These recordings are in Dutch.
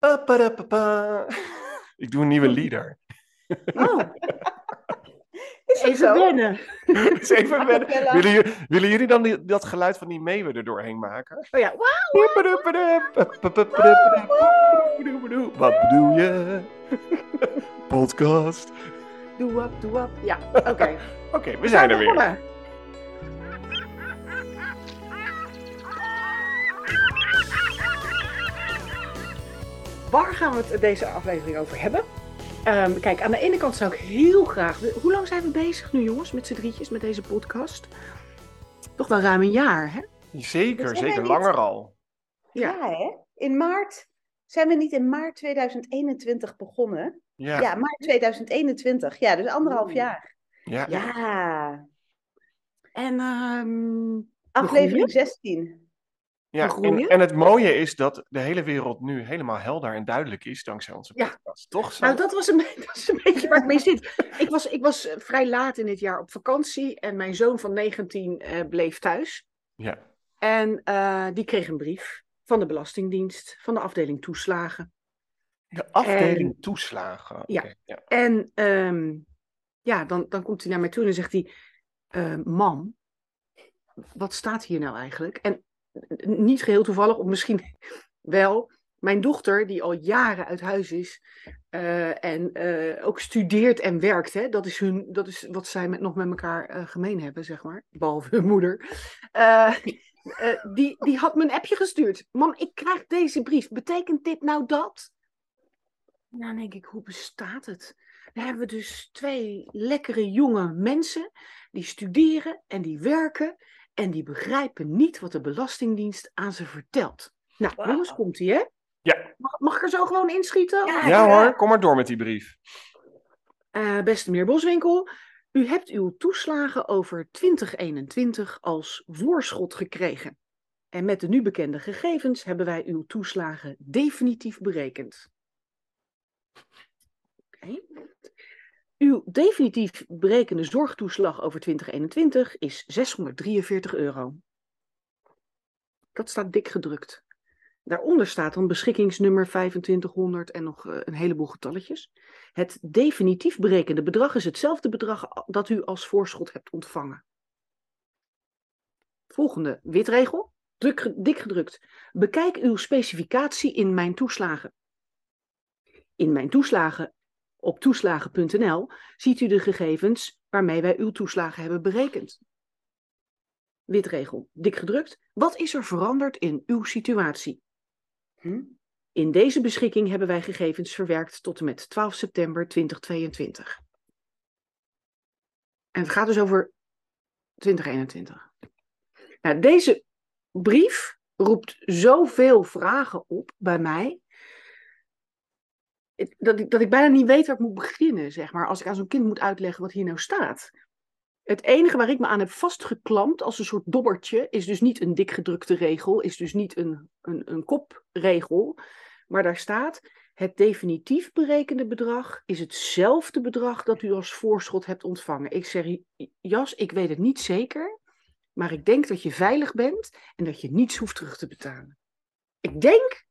Pa, pa, pa, pa. Ik doe een nieuwe leader. Oh, Is even zo? wennen. Dus even wennen. cappella. willen, jullie, willen jullie dan die- dat geluid van die meeuwen er doorheen maken? Oh ja, wauw. Wat bedoel je? Podcast. Doe up, doe up. Ja, oké. Oké, we zijn er weer. begonnen. Waar gaan we het deze aflevering over hebben? Ehm, kijk, aan de ene kant zou ik heel graag. Hoe lang zijn we bezig nu, jongens, met z'n drietjes, met deze podcast? Toch wel ruim een jaar, hè? Zeker, zeker. niet- Langer al. Ja. Ja, hè? In maart. Zijn we niet in maart 2021 begonnen? Ja. Ja, maart 2021. Ja, dus anderhalf jaar. ja. Ja. En ehm, Aflevering 16. Ja, en, en het mooie is dat de hele wereld nu helemaal helder en duidelijk is dankzij onze Ja. podcast. Toch? Sam? Nou, dat was, een, dat beetje waar ik mee zit. Ik was, ik was eh, vrij laat in dit jaar op vakantie en mijn zoon van 19 eh, bleef thuis. Ja. En eh, die kreeg een brief van de Belastingdienst, van de afdeling toeslagen. De afdeling toeslagen. Ja. En ehm, ja, dan, dan komt hij naar mij toe en zegt hij: Mam, wat staat hier nou eigenlijk? En niet geheel toevallig, of misschien wel. Mijn dochter, die al jaren uit huis is eh, en eh, ook studeert en werkt, hè, dat, is hun, dat is wat zij met, nog met elkaar eh, gemeen hebben, zeg maar. Behalve hun moeder. Die, die had me een appje gestuurd. Mam, ik krijg deze brief. Betekent dit nou dat? Nou, denk ik, hoe bestaat het? Dan hebben we dus twee lekkere jonge mensen die studeren en die werken en die begrijpen niet wat de Belastingdienst aan ze vertelt. Nou, Wauw. jongens, komt ie, hè? Ja. Mag, mag ik er zo gewoon inschieten? Ja. ja hoor, kom maar door met die brief. Eh, beste meneer Boswinkel, u hebt uw toeslagen over 2021 als voorschot gekregen. En met de nu bekende gegevens hebben wij uw toeslagen definitief berekend. Oké. Uw definitief berekende zorgtoeslag over 2021 is 643 euro. Dat staat dik gedrukt. Daaronder staat dan beschikkingsnummer 2500 en nog eh, een heleboel getalletjes. Het definitief berekende bedrag is hetzelfde bedrag dat u als voorschot hebt ontvangen. Volgende witregel, druk, dik gedrukt. Bekijk uw specificatie in mijn toeslagen. In mijn toeslagen op toeslagen.nl ziet u de gegevens waarmee wij uw toeslagen hebben berekend. Witregel, dik gedrukt. Wat is er veranderd in uw situatie? Hm? In deze beschikking hebben wij gegevens verwerkt tot en met 12 september 2022. En het gaat dus over 2021. Nou, deze brief roept zoveel vragen op bij mij. Dat ik, dat ik bijna niet weet waar ik moet beginnen, zeg maar, als ik aan zo'n kind moet uitleggen wat hier nou staat. Het enige waar ik me aan heb vastgeklampt als een soort dobbertje, is dus niet een dikgedrukte regel, is dus niet een, een, een kopregel, maar daar staat: het definitief berekende bedrag is hetzelfde bedrag dat u als voorschot hebt ontvangen. Ik zeg, Jas, ik weet het niet zeker, maar ik denk dat je veilig bent en dat je niets hoeft terug te betalen. Ik denk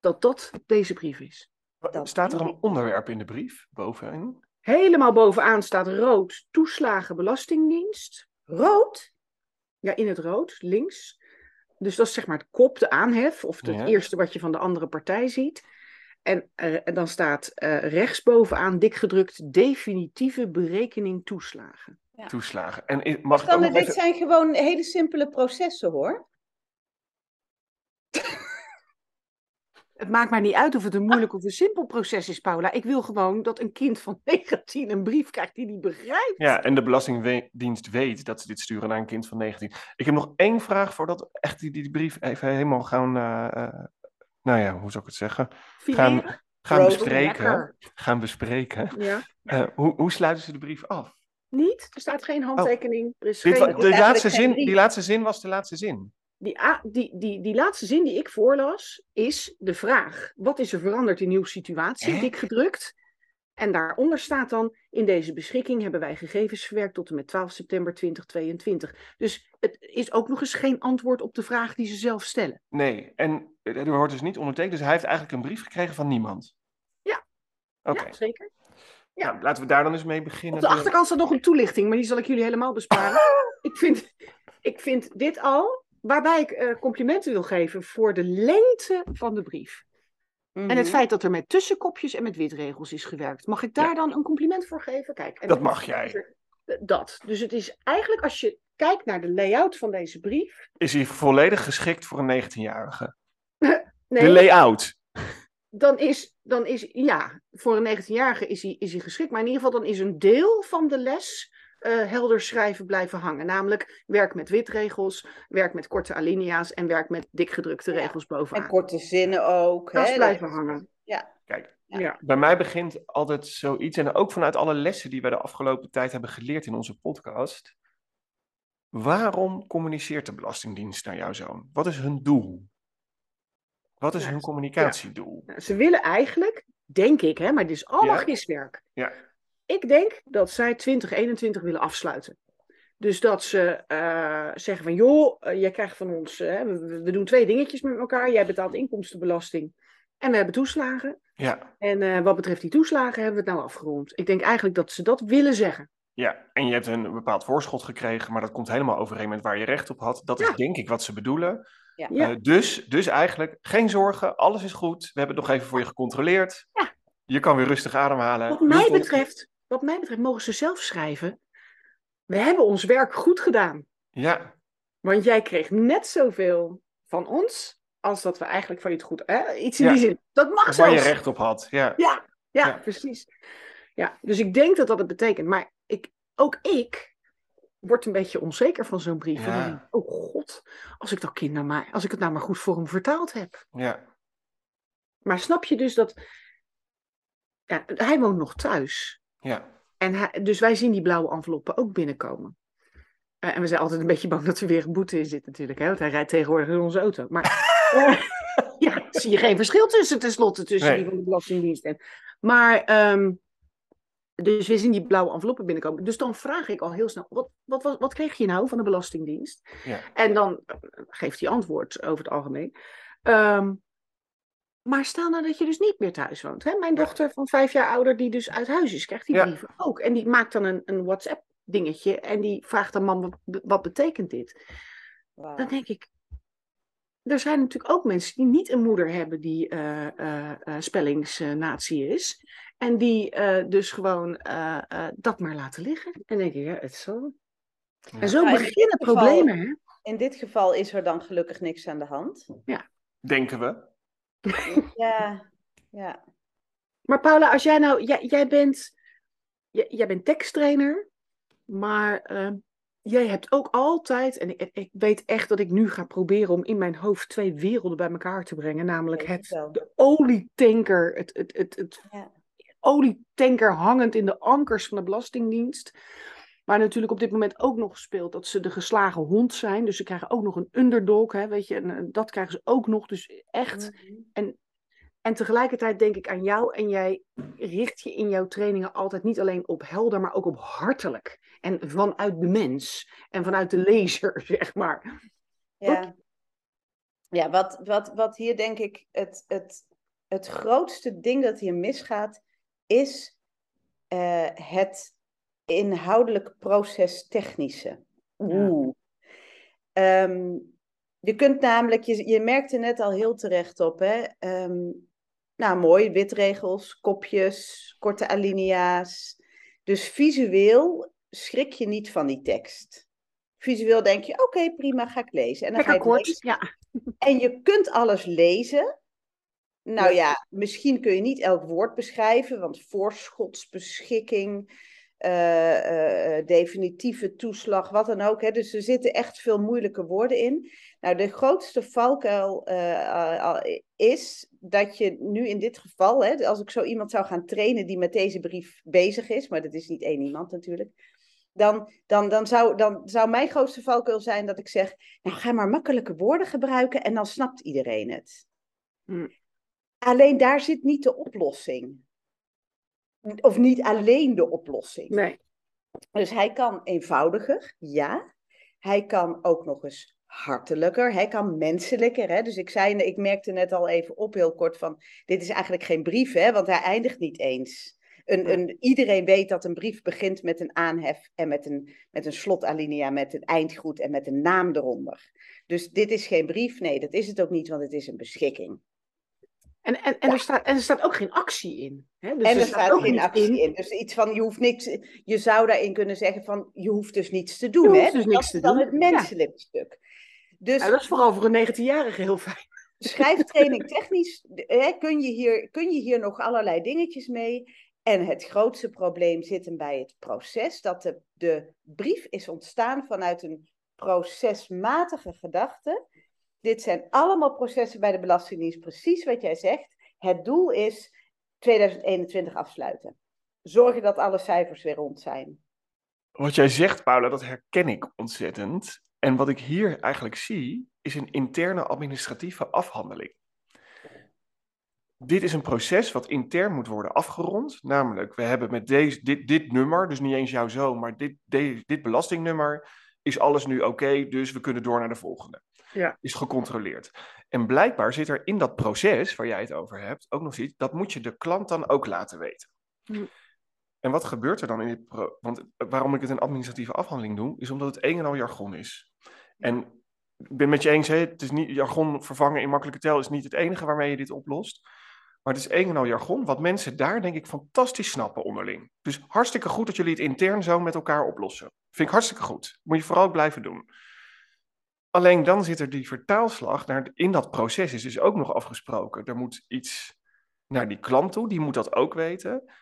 dat dat deze brief is. Dat Staat er een onderwerp in de brief bovenin? Helemaal bovenaan staat rood toeslagen belastingdienst. Rood? Ja, in het rood, links. Dus dat is zeg maar het kop, de aanhef, of het Ja. eerste wat je van de andere partij ziet. En, eh, en dan staat eh rechtsbovenaan dik gedrukt definitieve berekening toeslagen. Ja. Toeslagen. En mag nog dit even... zijn gewoon hele simpele processen hoor. Het maakt mij niet uit of het een moeilijk of een simpel proces is, Paula. Ik wil gewoon dat een kind van 19 een brief krijgt die die begrijpt. Ja, en de Belastingdienst weet dat ze dit sturen naar een kind van 19. Ik heb nog één vraag voordat we echt die, die brief even helemaal gaan... eh, nou ja, hoe zou ik het zeggen? Gaan, gaan bespreken. Gaan bespreken. Ja. Eh, hoe, hoe sluiten ze de brief af? Niet? Er staat geen handtekening. Er is geen... de laatste zin, die laatste zin was de laatste zin. Die, die, die, die laatste zin die ik voorlas, is de vraag: wat is er veranderd in uw situatie? Dik gedrukt. En daaronder staat dan, in deze beschikking hebben wij gegevens verwerkt tot en met 12 september 2022. Dus het is ook nog eens geen antwoord op de vraag die ze zelf stellen. Nee, en er wordt dus niet ondertekend. Dus hij heeft eigenlijk een brief gekregen van niemand. Ja. Oké. Ja, zeker. Ja. Nou, laten we daar dan eens mee beginnen. Op de achterkant staat nog een toelichting, maar die zal ik jullie helemaal besparen. ik, vind, ik vind dit al, waarbij ik eh, complimenten wil geven voor de lengte van de brief. En het Mhm. feit dat er met tussenkopjes en met witregels is gewerkt. Mag ik daar Ja. dan een compliment voor geven? Kijk, en Dat mag jij. Dat. Dus het is eigenlijk, als je kijkt naar de layout van deze brief. Is hij volledig geschikt voor een 19-jarige? Nee, De layout. dan is, dan is, ja, voor een 19-jarige is hij, is hij geschikt. Maar in ieder geval, dan is een deel van de les eh, helder schrijven blijven hangen. Namelijk werk met witregels, werk met korte alinea's en werk met dikgedrukte Ja. regels En bovenaan. korte zinnen ook. Dat is hè, blijven dat- hangen. Ja. Kijk, Ja. Bij mij begint altijd zoiets, en ook vanuit alle lessen die we de afgelopen tijd hebben geleerd in onze podcast. Waarom communiceert de Belastingdienst naar jouw zoon? Wat is hun doel? Wat is Ja, hun communicatiedoel? Nou, Ze willen eigenlijk, denk ik, hè, maar dit is allemaal Ja. giswerk. Ja. Ik denk dat zij 2021 willen afsluiten. Dus dat ze eh, zeggen van, joh, eh, jij krijgt van ons, we, we doen twee dingetjes met elkaar. Jij betaalt inkomstenbelasting en we hebben toeslagen. Ja, En eh, wat betreft die toeslagen hebben we het nou afgerond. Ik denk eigenlijk dat ze dat willen zeggen. ja, en je hebt een bepaald voorschot gekregen, maar dat komt helemaal overeen met waar je recht op had. Dat Ja. is denk ik wat ze bedoelen. Ja. Ja. Eh, dus, dus eigenlijk, geen zorgen, alles is goed. We hebben het nog even voor je gecontroleerd. Ja. Je kan weer rustig ademhalen. Wat mij betreft, wat mij betreft mogen ze zelf schrijven. We hebben ons werk goed gedaan. Ja, Want jij kreeg net zoveel van ons als dat we eigenlijk van je het goed... Hè? Iets in Ja. die zin. Dat mag waar je recht op had. Ja. Ja, ja, Ja. precies. Ja, dus ik denk dat dat het betekent. Maar ik, ook ik word een beetje onzeker van zo'n brief. Ja. denk oh god, als ik dat kind nou maar, als ik het nou maar goed voor hem vertaald heb. ja. Maar snap je dus dat... Ja, hij woont nog thuis. Ja. En hij, dus wij zien die blauwe enveloppen ook binnenkomen. Eh, en we zijn altijd een beetje bang dat er weer een boete in zit natuurlijk. Hè? Want hij rijdt tegenwoordig in onze auto. Maar ja, zie je geen verschil tussen tenslotte tussen Nee. die van de Belastingdienst en... Maar, ehm, dus we zien die blauwe enveloppen binnenkomen. Dus dan vraag ik al heel snel, wat, wat, wat, wat kreeg je nou van de Belastingdienst? Ja. En dan eh, geeft hij antwoord over het algemeen. Ehm, maar stel nou dat je dus niet meer thuis woont. Hè? Mijn Ja. dochter van vijf jaar ouder, die dus uit huis is, krijgt die Ja. brieven ook. En die maakt dan een, een WhatsApp dingetje en die vraagt dan, mam, wat, betekent dit? Dan denk ik, er zijn natuurlijk ook mensen die niet een moeder hebben die eh, spellingsnatie is. En die dus gewoon dat maar laten liggen. En denk ik, ja, het. Ja. En zo Nou, in beginnen geval- problemen, hè? In dit geval is er dan gelukkig niks aan de hand. Denken we. Ja, ja. Maar Paula, als jij nou, jij, jij bent, jij, jij bent teksttrainer, maar ehm, jij hebt ook altijd, en ik, ik weet echt dat ik nu ga proberen om in mijn hoofd twee werelden bij elkaar te brengen, namelijk het, het de olietanker, het, het, het, het Ja. olietanker hangend in de ankers van de Belastingdienst. Waar natuurlijk op dit moment ook nog speelt dat ze de geslagen hond zijn. Dus ze krijgen ook nog een underdog, hè, weet je. En, eh, dat krijgen ze ook nog. Dus echt, Mhm. en tegelijkertijd denk ik aan jou en jij richt je in jouw trainingen altijd niet alleen op helder, maar ook op hartelijk. En vanuit de mens en vanuit de lezer, zeg maar. Ja, ja wat, wat, wat hier denk ik het, het, het grootste ding dat hier misgaat, is eh, het inhoudelijk proces technische. Oeh. Ehm, je kunt namelijk, je, je merkte net al heel terecht op, hè? Ehm, nou, mooi, witregels, kopjes, korte alinea's. Dus visueel schrik je niet van die tekst. Visueel denk je, oké, prima, ga ik lezen. En dan Lekker ga je ja. en je kunt alles lezen. Nou ja, misschien kun je niet elk woord beschrijven, want voorschotsbeschikking, eh, eh, definitieve toeslag, wat dan ook. Hè. Dus er zitten echt veel moeilijke woorden in. Nou, de grootste valkuil eh, is dat je nu in dit geval, hè, als ik zo iemand zou gaan trainen die met deze brief bezig is, maar dat is niet één iemand natuurlijk. Dan, dan, dan, zou, dan zou mijn grootste valkuil zijn dat ik zeg, nou ga maar makkelijke woorden gebruiken en dan snapt iedereen het. Hmm. Alleen daar zit niet de oplossing. Of niet alleen de oplossing. Nee. Dus hij kan eenvoudiger, ja. Hij kan ook nog eens hartelijker, hij kan menselijker. Hè? Dus ik, zei, ik merkte net al even op heel kort van, dit is eigenlijk geen brief, hè? want hij eindigt niet eens. Een, een, iedereen weet dat een brief begint met een aanhef en met een, met een slotalinea, met een eindgroet en met een naam eronder. Dus dit is geen brief, nee, dat is het ook niet, want het is een beschikking. En, en, en, er staat, en er staat ook geen actie in. Hè? Dus en er, er staat, ook geen actie in. Dus iets van, je hoeft niks, je zou daarin kunnen zeggen van, je hoeft dus niets te Je doen. hoeft hè? dus dat niks is te dan doen. het menselijke stuk. Dus Ja, dat is vooral voor een 19-jarige heel fijn. schrijftraining technisch hè, kun, je hier, kun je hier nog allerlei dingetjes mee. En het grootste probleem zit hem bij het proces. Dat de, de brief is ontstaan vanuit een procesmatige gedachte. Dit zijn allemaal processen bij de Belastingdienst, precies wat jij zegt. Het doel is 2021 afsluiten. Zorgen dat alle cijfers weer rond zijn. Wat jij zegt, Paula, dat herken ik ontzettend. En wat ik hier eigenlijk zie, is een interne administratieve afhandeling. Dit is een proces wat intern moet worden afgerond. Namelijk, we hebben met deze, dit, dit nummer, dus niet eens jouw zoon, maar dit, dit, dit belastingnummer, is alles nu oké, dus we kunnen door naar de volgende. Ja. Is gecontroleerd. En blijkbaar zit er in dat proces waar jij het over hebt ook nog iets, dat moet je de klant dan ook laten weten. Hm. En wat gebeurt er dan in dit pro Want waarom ik het een administratieve afhandeling doe, is omdat het een en al jargon is. En ik ben met je eens, hè, het is niet, jargon vervangen in makkelijke tel is niet het enige waarmee je dit oplost. Maar het is een en al jargon, wat mensen daar denk ik fantastisch snappen onderling. Dus hartstikke goed dat jullie het intern zo met elkaar oplossen. Vind ik hartstikke goed. Moet je vooral ook blijven doen. Alleen dan zit er die vertaalslag naar, in dat proces is dus ook nog afgesproken. Er moet iets naar die klant toe, die moet dat ook weten.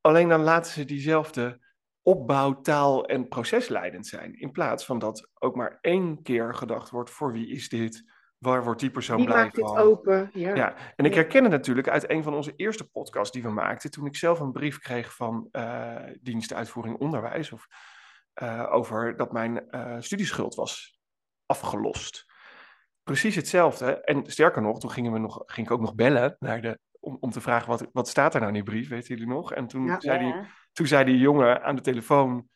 Alleen dan laten ze diezelfde opbouw, taal en procesleidend zijn. In plaats van dat ook maar één keer gedacht wordt: voor wie is dit? Waar wordt die persoon blij maakt dit van? open? Ja. Ja, en ik herken het natuurlijk uit een van onze eerste podcasts die we maakten. Toen ik zelf een brief kreeg van eh dienst uitvoering onderwijs. Of, eh, over dat mijn eh, studieschuld was afgelost. Precies hetzelfde. En sterker nog, toen gingen we nog, ging ik ook nog bellen naar de, om, om te vragen wat, wat staat er nou in die brief, weten jullie nog? En toen, Ja. zei, die, toen zei die jongen aan de telefoon,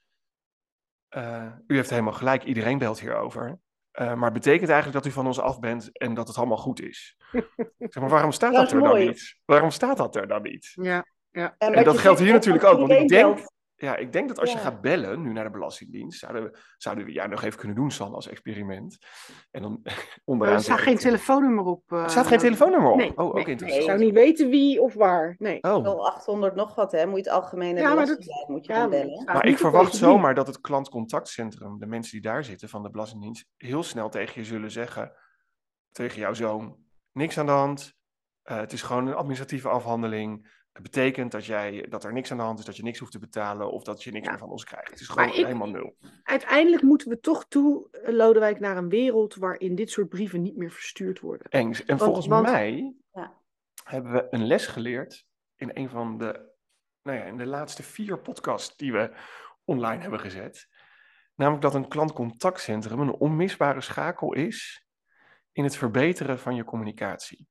eh, u heeft helemaal gelijk, iedereen belt hierover. Eh, maar het betekent eigenlijk dat u van ons af bent en dat het allemaal goed is. Zeg maar waarom staat Dat er dan niet? Waarom staat dat er dan niet? Ja, ja. En, dat geldt hier natuurlijk ook. Want ik denk, belt, ja, ik denk dat als je Ja. gaat bellen nu naar de Belastingdienst, zouden we, zouden we ja, nog even kunnen doen, San, als experiment. En dan onderaan Er staat geen telefoonnummer op. eh, Er staat geen telefoonnummer op. Nee, oh, ook nee, interessant. Ik zou niet weten wie of waar. Nee. Oh. 0800 nog wat, hè? Moet je het algemene Ja, maar dat- belastinglijn moet je Ja, maar ik verwacht zomaar dat het klantcontactcentrum, de mensen die daar zitten van de Belastingdienst, heel snel tegen je zullen zeggen, tegen jouw zoon, niks aan de hand. eh, het is gewoon een administratieve afhandeling. Het betekent dat, jij, dat er niks aan de hand is, dat je niks hoeft te betalen of dat je niks Ja. meer van ons krijgt. Het is gewoon ik- helemaal nul. Uiteindelijk moeten we toch toe, eh, Lodewijk, naar een wereld waarin dit soort brieven niet meer verstuurd worden. Eens. En Want- volgens want- mij Ja. hebben we een les geleerd in een van de, nou ja, in de laatste vier podcasts die we online hebben gezet. Namelijk dat een klantcontactcentrum een onmisbare schakel is in het verbeteren van je communicatie.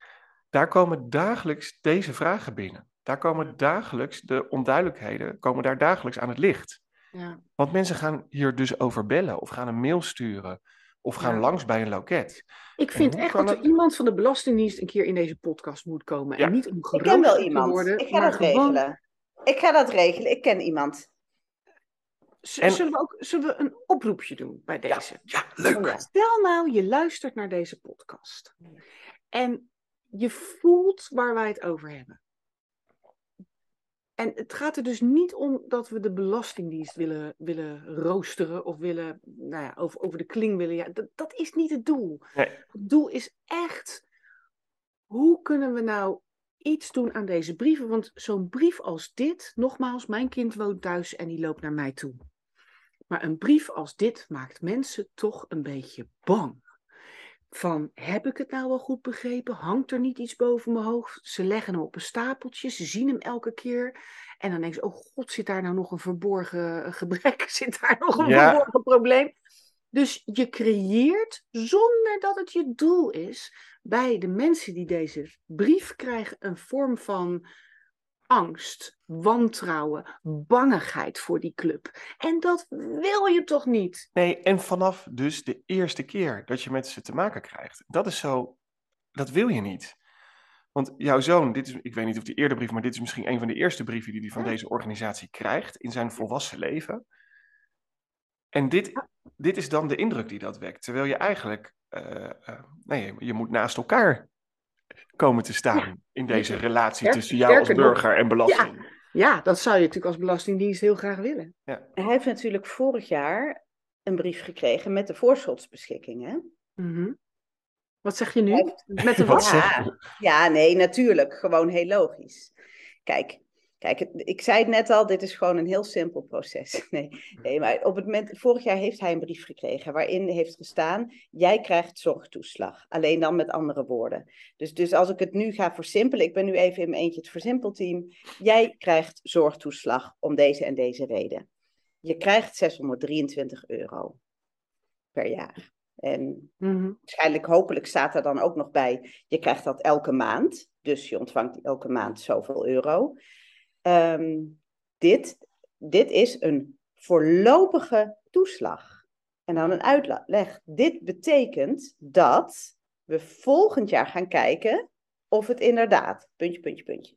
Daar komen dagelijks deze vragen binnen. Daar komen dagelijks de onduidelijkheden, komen daar dagelijks aan het licht. Ja. Want mensen gaan hier dus over bellen of gaan een mail sturen of gaan Ja. langs bij een loket. Ik vind echt dat er het- iemand van de Belastingdienst een keer in deze podcast moet komen. Ja. En niet om Ik ken wel te iemand. worden, ik ga dat gewoon... regelen. Ik ga dat regelen. Ik ken iemand. Z- En- Zullen, we ook, zullen we een oproepje doen bij deze? Ja, leuk. Oh. Stel nou, je luistert naar deze podcast. En je voelt waar wij het over hebben. En het gaat er dus niet om dat we de Belastingdienst willen, willen roosteren of willen, nou ja, over, over de kling willen. Ja, dat, dat is niet het doel. Nee. Het doel is echt, hoe kunnen we nou iets doen aan deze brieven? Want zo'n brief als dit, nogmaals, mijn kind woont thuis en die loopt naar mij toe. Maar een brief als dit maakt mensen toch een beetje bang. Van, heb ik het nou wel goed begrepen? Hangt er niet iets boven mijn hoofd? Ze leggen hem op een stapeltje, ze zien hem elke keer. En dan denken ze, oh god, zit daar nou nog een verborgen gebrek? Zit daar nog een Ja. verborgen probleem? Dus je creëert, zonder dat het je doel is, bij de mensen die deze brief krijgen, een vorm van angst, wantrouwen, bangigheid voor die club. En dat wil je toch niet? Nee, en vanaf dus de eerste keer dat je met ze te maken krijgt. Dat is zo, dat wil je niet. Want jouw zoon, dit is, ik weet niet of die eerder brief, maar dit is misschien een van de eerste brieven die hij van deze organisatie krijgt in zijn volwassen leven. En dit, dit is dan de indruk die dat wekt. Terwijl je eigenlijk, uh, uh, nee, je moet naast elkaar komen te staan in deze relatie tussen jou als burger en belasting. Ja. ja, dat zou je natuurlijk als Belastingdienst heel graag willen. Ja. Hij heeft natuurlijk vorig jaar een brief gekregen met de voorschotsbeschikkingen. Mm -hmm. Wat zeg je nu? Met de wat? Ja, ja, nee, natuurlijk. Gewoon heel logisch. Kijk, Kijk, ik zei het net al, dit is gewoon een heel simpel proces. Nee, nee, maar op het moment, vorig jaar heeft hij een brief gekregen waarin heeft gestaan, jij krijgt zorgtoeslag. Alleen dan met andere woorden. Dus, dus als ik het nu ga versimpelen, ik ben nu even in mijn eentje het versimpelteam. Jij krijgt zorgtoeslag om deze en deze reden. Je krijgt 623 euro per jaar. En mm-hmm. waarschijnlijk, hopelijk staat er dan ook nog bij, je krijgt dat elke maand. Dus je ontvangt elke maand zoveel euro. Um, dit, dit is een voorlopige toeslag. En dan een uitleg. Dit betekent dat we volgend jaar gaan kijken of het inderdaad, puntje, puntje, puntje.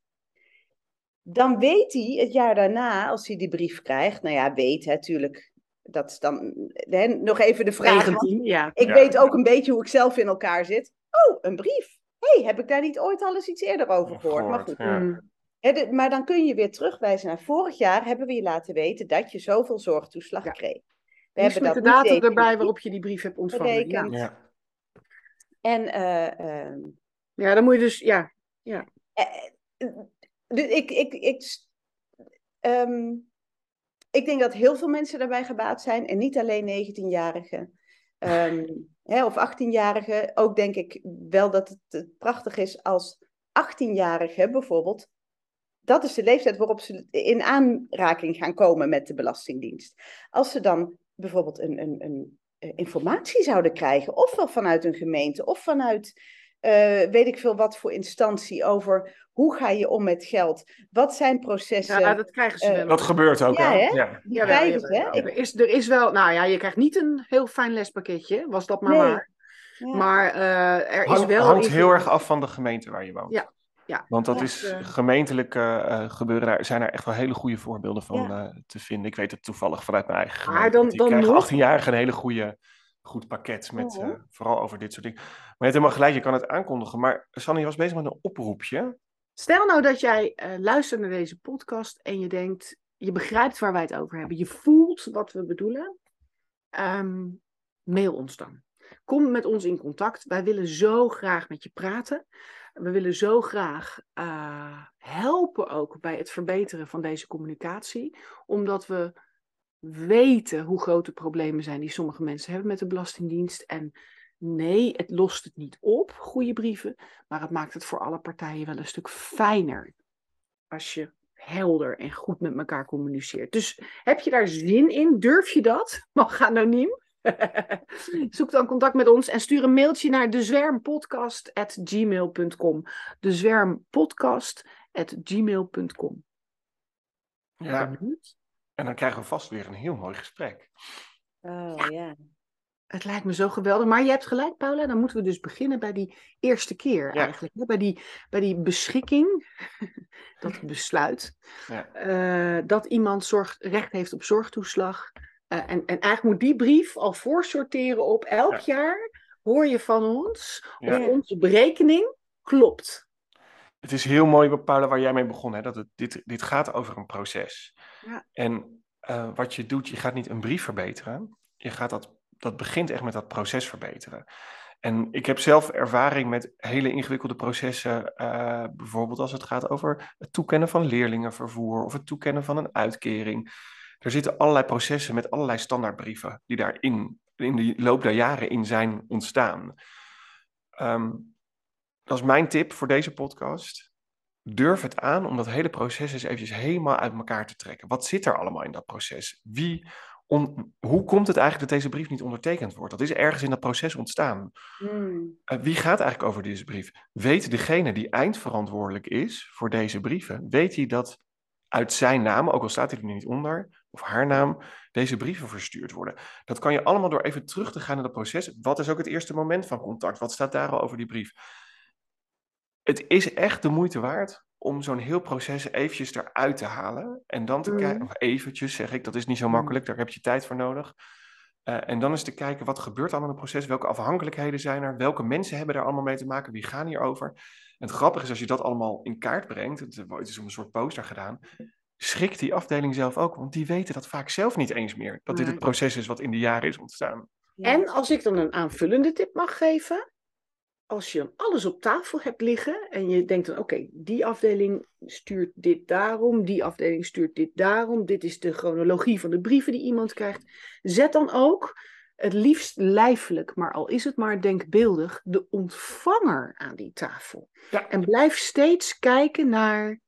Dan weet hij het jaar daarna, als hij die brief krijgt, nou ja, weet natuurlijk, dat is dan hè, nog even de vraag. 19, ja. Ik Ja. weet ook een beetje hoe ik zelf in elkaar zit. Oh, een brief. hey, heb ik daar niet ooit al eens iets eerder over gehoord? Maar goed, ja. De- maar dan kun je weer terugwijzen naar vorig jaar hebben we je laten weten dat je zoveel zorgtoeslag Ja. kreeg. We hebben met de dat niet datum erbij waarop je die brief hebt ontvangen. Ja. Ja. En eh, ehm, ja, dan moet je dus, ja. eh, dus ik, ik, ik, ehm, ik denk dat heel veel mensen daarbij gebaat zijn en niet alleen 19-jarigen ehm, hè, of 18-jarigen. Ook denk ik wel dat het, prachtig is als 18-jarigen bijvoorbeeld. Dat is de leeftijd waarop ze in aanraking gaan komen met de Belastingdienst. Als ze dan bijvoorbeeld een, een, een eh, informatie zouden krijgen, ofwel vanuit een gemeente of vanuit eh, weet ik veel wat voor instantie over hoe ga je om met geld, wat zijn processen. ja, dat krijgen ze eh, wel. Dat gebeurt ook, Ja, hè? hè? Ja. die Jawel, krijgen ze, jawel. hè? Ik- Er, is, er is wel, nou ja, je krijgt niet een heel fijn lespakketje, was dat maar Nee. waar. ja. Maar eh, er is Hang- wel... hangt iets- heel erg af van de gemeente waar je woont. Ja, ja. Want dat is Eh. gemeentelijk eh, eh, gebeuren daar zijn er echt wel hele goede voorbeelden van te vinden. Ik weet het toevallig vanuit mijn eigen Maar gemeente. dan- dan nog- 18-jarigen een hele goede, goed pakket met Oh. vooral over dit soort dingen. Maar je hebt helemaal gelijk, je kan het aankondigen. Maar Sanne, je was bezig met een oproepje. Stel nou dat jij luistert naar deze podcast en je denkt, je begrijpt waar wij het over hebben. Je voelt wat we bedoelen. Ehm, mail ons dan. Kom met ons in contact. Wij willen zo graag met je praten. We willen zo graag eh, helpen ook bij het verbeteren van deze communicatie. Omdat we weten hoe grote problemen zijn die sommige mensen hebben met de Belastingdienst. En nee, het lost het niet op, goede brieven. Maar het maakt het voor alle partijen wel een stuk fijner. Als je helder en goed met elkaar communiceert. Dus heb je daar zin in? Durf je dat? Mag anoniem. Zoek dan contact met ons en stuur een mailtje naar dezwermpodcast.gmail.com. Dezwermpodcast.gmail.com. Ja. En dan krijgen we vast weer een heel mooi gesprek. Oh ja. Het lijkt me zo geweldig. Maar je hebt gelijk, Paula. Dan moeten we dus beginnen bij die eerste keer Ja. eigenlijk. hè? Bij, die, bij die beschikking, dat besluit, Ja. eh, dat iemand zorg, recht heeft op zorgtoeslag. Eh, en, en eigenlijk moet die brief al voorsorteren op elk Ja. jaar hoor je van ons Ja. of onze berekening klopt. Het is heel mooi, Paula, waar jij mee begon. Hè? Dat het, dit, dit gaat over een proces. Ja. En eh, wat je doet, je gaat niet een brief verbeteren. Je gaat dat, dat begint echt met dat proces verbeteren. En ik heb zelf ervaring met hele ingewikkelde processen. eh, bijvoorbeeld als het gaat over het toekennen van leerlingenvervoer of het toekennen van een uitkering. Er zitten allerlei processen met allerlei standaardbrieven die daarin in de loop der jaren in zijn ontstaan. Ehm, dat is mijn tip voor deze podcast. Durf het aan om dat hele proces eens eventjes helemaal uit elkaar te trekken. Wat zit er allemaal in dat proces? Wie on- hoe komt het eigenlijk dat deze brief niet ondertekend wordt? Dat is ergens in dat proces ontstaan. Hmm. Eh, wie gaat eigenlijk over deze brief? Weet degene die eindverantwoordelijk is voor deze brieven, weet hij dat uit zijn naam, ook al staat hij er niet onder, of haar naam, deze brieven verstuurd worden? Dat kan je allemaal door even terug te gaan naar dat proces. Wat is ook het eerste moment van contact? Wat staat daar al over die brief? Het is echt de moeite waard om zo'n heel proces eventjes eruit te halen. En dan te Mhm. kijken, of eventjes zeg ik, dat is niet zo Mhm. makkelijk, daar heb je tijd voor nodig. Eh, en dan is te kijken, wat gebeurt allemaal in het proces? Welke afhankelijkheden zijn er? Welke mensen hebben daar allemaal mee te maken? Wie gaan hierover? En het grappige is, als je dat allemaal in kaart brengt, het het is op een soort poster gedaan, schrikt die afdeling zelf ook, want die weten dat vaak zelf niet eens meer, dat dit het proces is wat in de jaren is ontstaan. Ja. En als ik dan een aanvullende tip mag geven. Als je dan alles op tafel hebt liggen en je denkt dan, oké, die afdeling stuurt dit daarom, die afdeling stuurt dit daarom, dit is de chronologie van de brieven die iemand krijgt. Zet dan ook, het liefst lijfelijk, maar al is het maar denkbeeldig, de ontvanger aan die tafel. Ja. En blijf steeds kijken naar,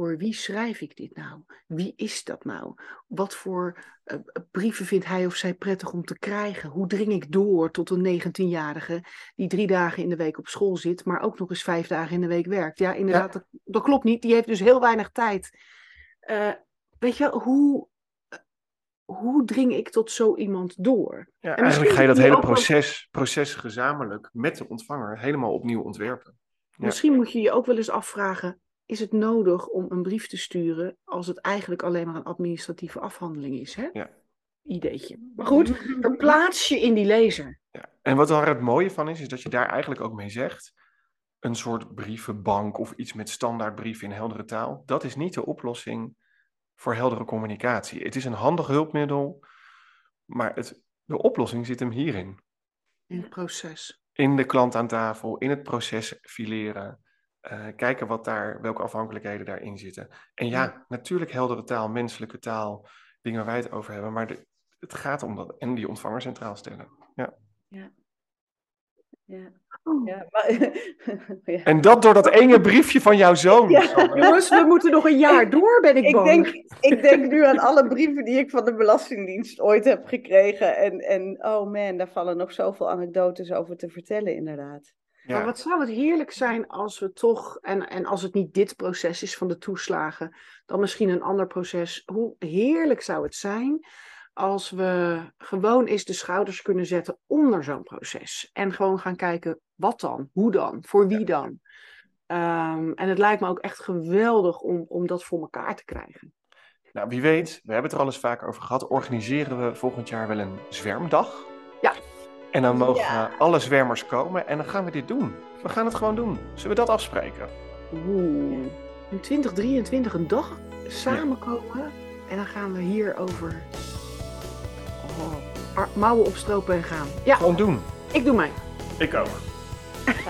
voor wie schrijf ik dit nou? Wie is dat nou? Wat voor eh, brieven vindt hij of zij prettig om te krijgen? Hoe dring ik door tot een 19-jarige die drie dagen in de week op school zit, maar ook nog eens vijf dagen in de week werkt? Ja, inderdaad, Dat, dat klopt niet. Die heeft dus heel weinig tijd. Eh, weet je, hoe, eh, hoe dring ik tot zo iemand door? Ja, En eigenlijk ga je dat hele wel- proces, proces gezamenlijk met de ontvanger helemaal opnieuw ontwerpen. Ja. Misschien moet je je ook wel eens afvragen: is het nodig om een brief te sturen als het eigenlijk alleen maar een administratieve afhandeling is? Hè? Ja. Ideetje. Maar goed, verplaats je in die lezer. Ja. En wat daar het mooie van is, is dat je daar eigenlijk ook mee zegt, een soort brievenbank of iets met standaardbrieven in heldere taal, dat is niet de oplossing voor heldere communicatie. Het is een handig hulpmiddel, maar het, de oplossing zit hem hierin. In het proces. In de klant aan tafel, in het proces fileren, eh, kijken wat daar, welke afhankelijkheden daarin zitten. En ja, natuurlijk heldere taal, menselijke taal, dingen waar wij het over hebben, maar de- het gaat om dat en die ontvanger centraal stellen. Ja. Oh. Ja, maar, ja. En dat door dat enge briefje van jouw zoon. Ja. Jongens, we moeten nog een jaar door, ben ik, Ik bang. denk, ik denk nu aan alle brieven die ik van de Belastingdienst ooit heb gekregen. En, en oh man, daar vallen nog zoveel anekdotes over te vertellen, inderdaad. Maar wat zou het heerlijk zijn als we toch, en, en als het niet dit proces is van de toeslagen, dan misschien een ander proces. Hoe heerlijk zou het zijn als we gewoon eens de schouders kunnen zetten onder zo'n proces. En gewoon gaan kijken, wat dan? Hoe dan? Voor wie dan? Ehm, en het lijkt me ook echt geweldig om, om dat voor elkaar te krijgen. Nou, wie weet, we hebben het er al eens vaker over gehad, organiseren we volgend jaar wel een zwermdag. En dan mogen Ja. alle zwermers komen en dan gaan we dit doen. We gaan het gewoon doen. Zullen we dat afspreken? Oeh. In 2023 een dag samenkomen en dan gaan we hier over oh, ar- mouwen opstropen en gaan. Ja, Gewoon doen. ik doe mij. Ik ook.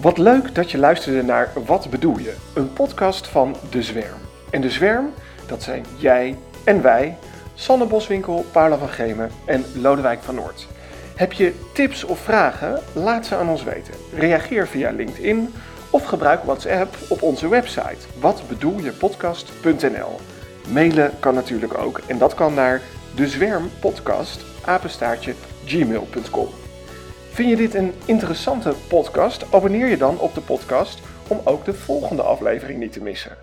Wat leuk dat je luisterde naar Wat bedoel je? Een podcast van De Zwerm. En De Zwerm, dat zijn jij en wij, Sanne Boswinkel, Paula van Gemen en Lodewijk van Noord. Heb je tips of vragen? Laat ze aan ons weten. Reageer via LinkedIn of gebruik WhatsApp op onze website watbedoeljepodcast.nl. Mailen kan natuurlijk ook en dat kan naar dezwermpodcast apenstaartje gmail.com. Vind je dit een interessante podcast? Abonneer je dan op de podcast om ook de volgende aflevering niet te missen.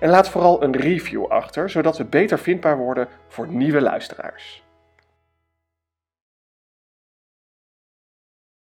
En laat vooral een review achter, zodat we beter vindbaar worden voor nieuwe luisteraars.